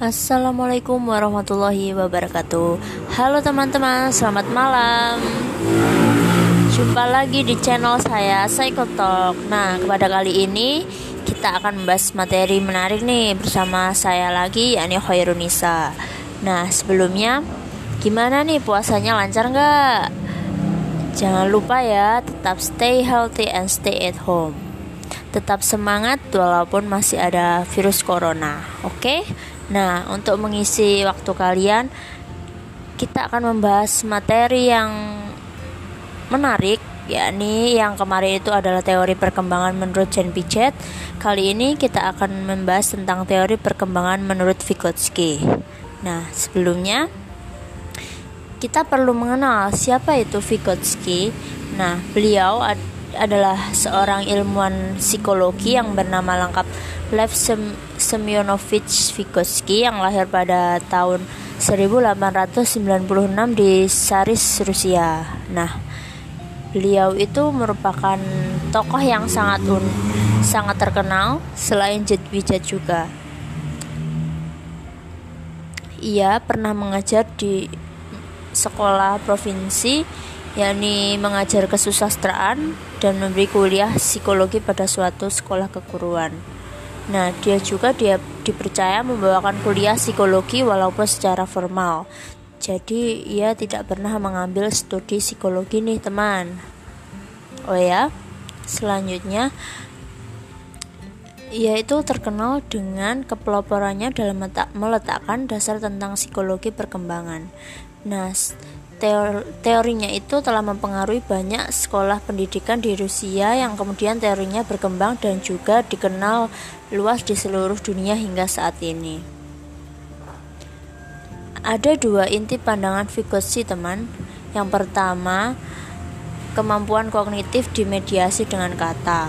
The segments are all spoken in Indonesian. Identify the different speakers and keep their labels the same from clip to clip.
Speaker 1: Assalamualaikum warahmatullahi wabarakatuh Halo teman-teman, selamat malam Jumpa lagi di channel saya, Talk. Nah, kepada kali ini kita akan membahas materi menarik nih Bersama saya lagi, yakni Khairunisa Nah, sebelumnya Gimana nih puasanya lancar nggak? Jangan lupa ya, tetap stay healthy and stay at home tetap semangat walaupun masih ada virus corona. Oke, okay? Nah, untuk mengisi waktu kalian, kita akan membahas materi yang menarik, yakni yang kemarin itu adalah teori perkembangan menurut Jen Piaget. Kali ini kita akan membahas tentang teori perkembangan menurut Vygotsky. Nah, sebelumnya kita perlu mengenal siapa itu Vygotsky. Nah, beliau ad adalah seorang ilmuwan psikologi yang bernama lengkap Lev Sem Semyonovich Vygotsky yang lahir pada tahun 1896 di Saris, Rusia. Nah, beliau itu merupakan tokoh yang sangat un sangat terkenal selain Jedwijat juga. Ia pernah mengajar di sekolah provinsi yakni mengajar kesusastraan dan memberi kuliah psikologi pada suatu sekolah keguruan. Nah, dia juga dia dipercaya membawakan kuliah psikologi walaupun secara formal. Jadi, ia tidak pernah mengambil studi psikologi nih, teman. Oh ya, selanjutnya ia itu terkenal dengan kepeloporannya dalam meletakkan dasar tentang psikologi perkembangan. Nah, teorinya itu telah mempengaruhi banyak sekolah pendidikan di Rusia yang kemudian teorinya berkembang dan juga dikenal luas di seluruh dunia hingga saat ini. Ada dua inti pandangan Vygotsky teman. Yang pertama, kemampuan kognitif dimediasi dengan kata.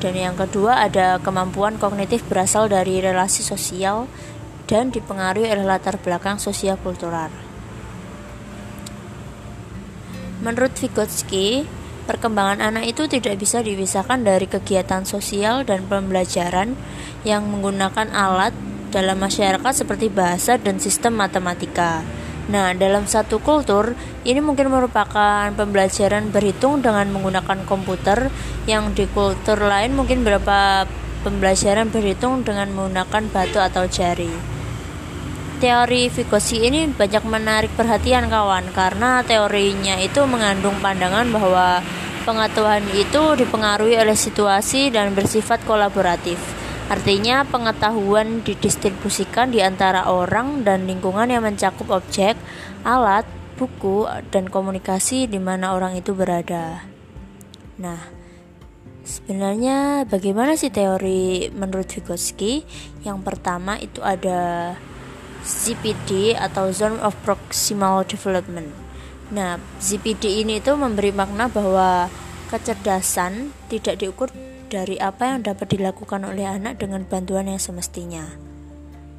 Speaker 1: Dan yang kedua ada kemampuan kognitif berasal dari relasi sosial dan dipengaruhi oleh latar belakang sosial kultural. Menurut Vygotsky, perkembangan anak itu tidak bisa dipisahkan dari kegiatan sosial dan pembelajaran yang menggunakan alat dalam masyarakat seperti bahasa dan sistem matematika. Nah, dalam satu kultur, ini mungkin merupakan pembelajaran berhitung dengan menggunakan komputer, yang di kultur lain mungkin beberapa pembelajaran berhitung dengan menggunakan batu atau jari teori Vygotsky ini banyak menarik perhatian kawan karena teorinya itu mengandung pandangan bahwa pengetahuan itu dipengaruhi oleh situasi dan bersifat kolaboratif. Artinya pengetahuan didistribusikan di antara orang dan lingkungan yang mencakup objek, alat, buku, dan komunikasi di mana orang itu berada. Nah, sebenarnya bagaimana sih teori menurut Vygotsky? Yang pertama itu ada ZPD atau Zone of Proximal Development. Nah, ZPD ini itu memberi makna bahwa kecerdasan tidak diukur dari apa yang dapat dilakukan oleh anak dengan bantuan yang semestinya.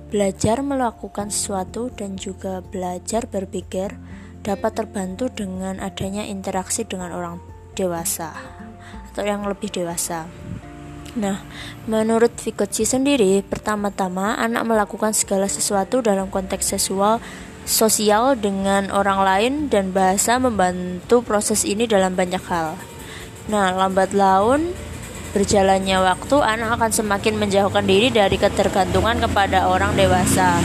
Speaker 1: Belajar melakukan sesuatu dan juga belajar berpikir dapat terbantu dengan adanya interaksi dengan orang dewasa atau yang lebih dewasa. Nah, menurut Vygotsky sendiri, pertama-tama anak melakukan segala sesuatu dalam konteks seksual sosial dengan orang lain dan bahasa membantu proses ini dalam banyak hal. Nah, lambat laun berjalannya waktu anak akan semakin menjauhkan diri dari ketergantungan kepada orang dewasa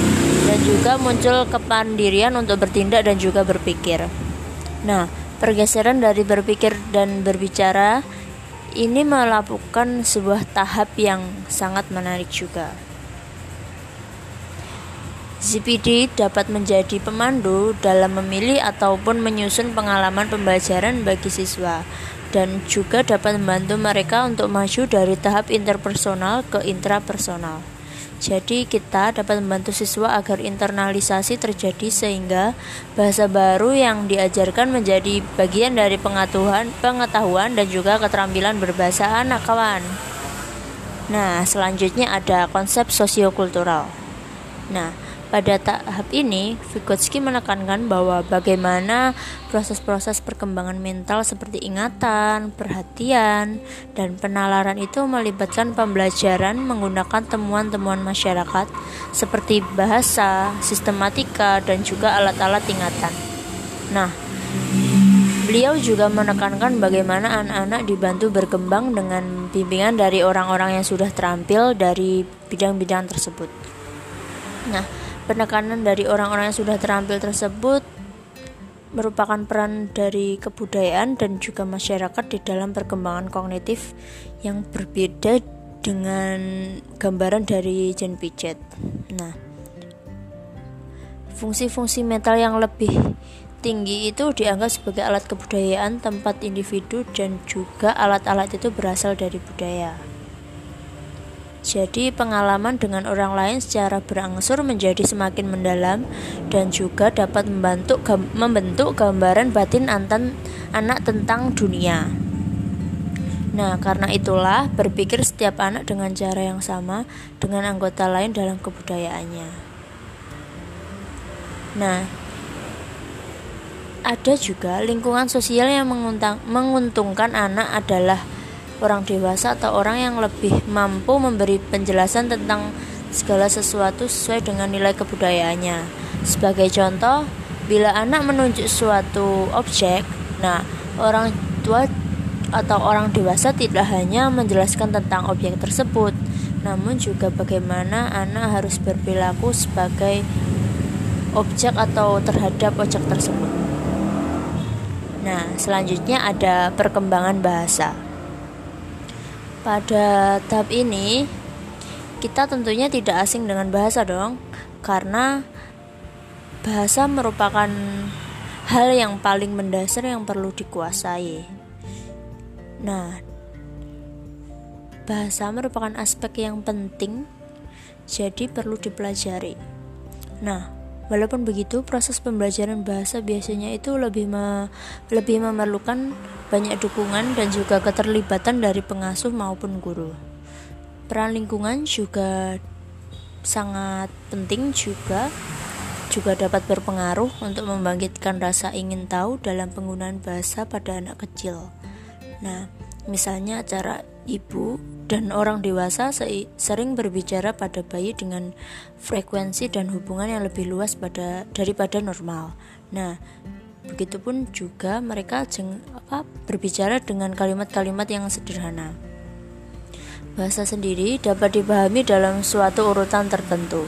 Speaker 1: dan juga muncul kepandirian untuk bertindak dan juga berpikir. Nah, pergeseran dari berpikir dan berbicara ini melakukan sebuah tahap yang sangat menarik juga. ZPD dapat menjadi pemandu dalam memilih ataupun menyusun pengalaman pembelajaran bagi siswa dan juga dapat membantu mereka untuk maju dari tahap interpersonal ke intrapersonal. Jadi kita dapat membantu siswa agar internalisasi terjadi sehingga bahasa baru yang diajarkan menjadi bagian dari pengetahuan, pengetahuan dan juga keterampilan berbahasa anak kawan. Nah, selanjutnya ada konsep sosiokultural. Nah, Pada tahap ini, Vygotsky menekankan bahwa bagaimana proses-proses perkembangan mental seperti ingatan, perhatian, dan penalaran itu melibatkan pembelajaran menggunakan temuan-temuan masyarakat seperti bahasa, sistematika, dan juga alat-alat ingatan. Nah, Beliau juga menekankan bagaimana anak-anak dibantu berkembang dengan bimbingan dari orang-orang yang sudah terampil dari bidang-bidang tersebut. Nah, penekanan dari orang-orang yang sudah terampil tersebut merupakan peran dari kebudayaan dan juga masyarakat di dalam perkembangan kognitif yang berbeda dengan gambaran dari Jen Piaget. Nah, fungsi-fungsi mental yang lebih tinggi itu dianggap sebagai alat kebudayaan tempat individu dan juga alat-alat itu berasal dari budaya. Jadi pengalaman dengan orang lain secara berangsur menjadi semakin mendalam dan juga dapat membantu membentuk gambaran batin antan, anak tentang dunia. Nah, karena itulah berpikir setiap anak dengan cara yang sama dengan anggota lain dalam kebudayaannya. Nah, ada juga lingkungan sosial yang menguntungkan anak adalah orang dewasa atau orang yang lebih mampu memberi penjelasan tentang segala sesuatu sesuai dengan nilai kebudayaannya. Sebagai contoh, bila anak menunjuk suatu objek, nah orang tua atau orang dewasa tidak hanya menjelaskan tentang objek tersebut, namun juga bagaimana anak harus berperilaku sebagai objek atau terhadap objek tersebut. Nah, selanjutnya ada perkembangan bahasa. Pada tahap ini, kita tentunya tidak asing dengan bahasa dong, karena bahasa merupakan hal yang paling mendasar yang perlu dikuasai. Nah, bahasa merupakan aspek yang penting, jadi perlu dipelajari. Nah, Walaupun begitu, proses pembelajaran bahasa biasanya itu lebih me, lebih memerlukan banyak dukungan dan juga keterlibatan dari pengasuh maupun guru. Peran lingkungan juga sangat penting juga juga dapat berpengaruh untuk membangkitkan rasa ingin tahu dalam penggunaan bahasa pada anak kecil. Nah, misalnya acara ibu dan orang dewasa sering berbicara pada bayi dengan frekuensi dan hubungan yang lebih luas pada daripada normal. Nah, begitupun juga mereka apa, berbicara dengan kalimat-kalimat yang sederhana. Bahasa sendiri dapat dipahami dalam suatu urutan tertentu.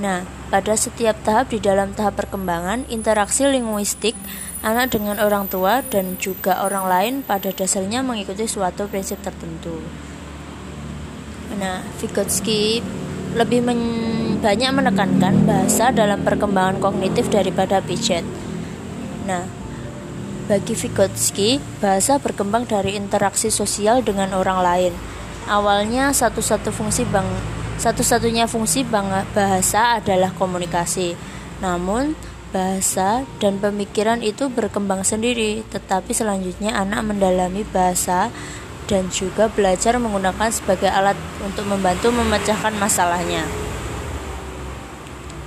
Speaker 1: Nah, pada setiap tahap di dalam tahap perkembangan, interaksi linguistik anak dengan orang tua dan juga orang lain pada dasarnya mengikuti suatu prinsip tertentu. Nah, Vygotsky lebih men banyak menekankan bahasa dalam perkembangan kognitif daripada Piaget. Nah, bagi Vygotsky, bahasa berkembang dari interaksi sosial dengan orang lain. Awalnya satu-satu fungsi bang satu-satunya fungsi bahasa adalah komunikasi. Namun, bahasa dan pemikiran itu berkembang sendiri, tetapi selanjutnya anak mendalami bahasa dan juga belajar menggunakan sebagai alat untuk membantu memecahkan masalahnya.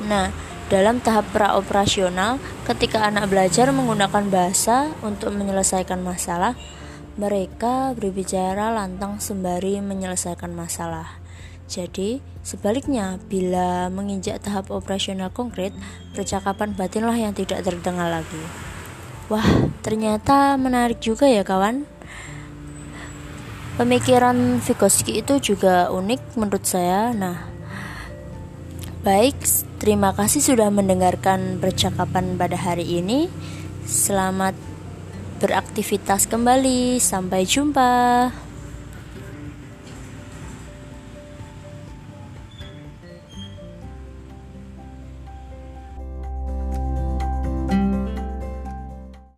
Speaker 1: Nah, dalam tahap praoperasional, ketika anak belajar menggunakan bahasa untuk menyelesaikan masalah, mereka berbicara lantang sembari menyelesaikan masalah. Jadi, sebaliknya, bila menginjak tahap operasional konkret, percakapan batinlah yang tidak terdengar lagi. Wah, ternyata menarik juga ya kawan. Pemikiran Vygotsky itu juga unik menurut saya. Nah, baik, terima kasih sudah mendengarkan percakapan pada hari ini. Selamat beraktivitas kembali. Sampai jumpa.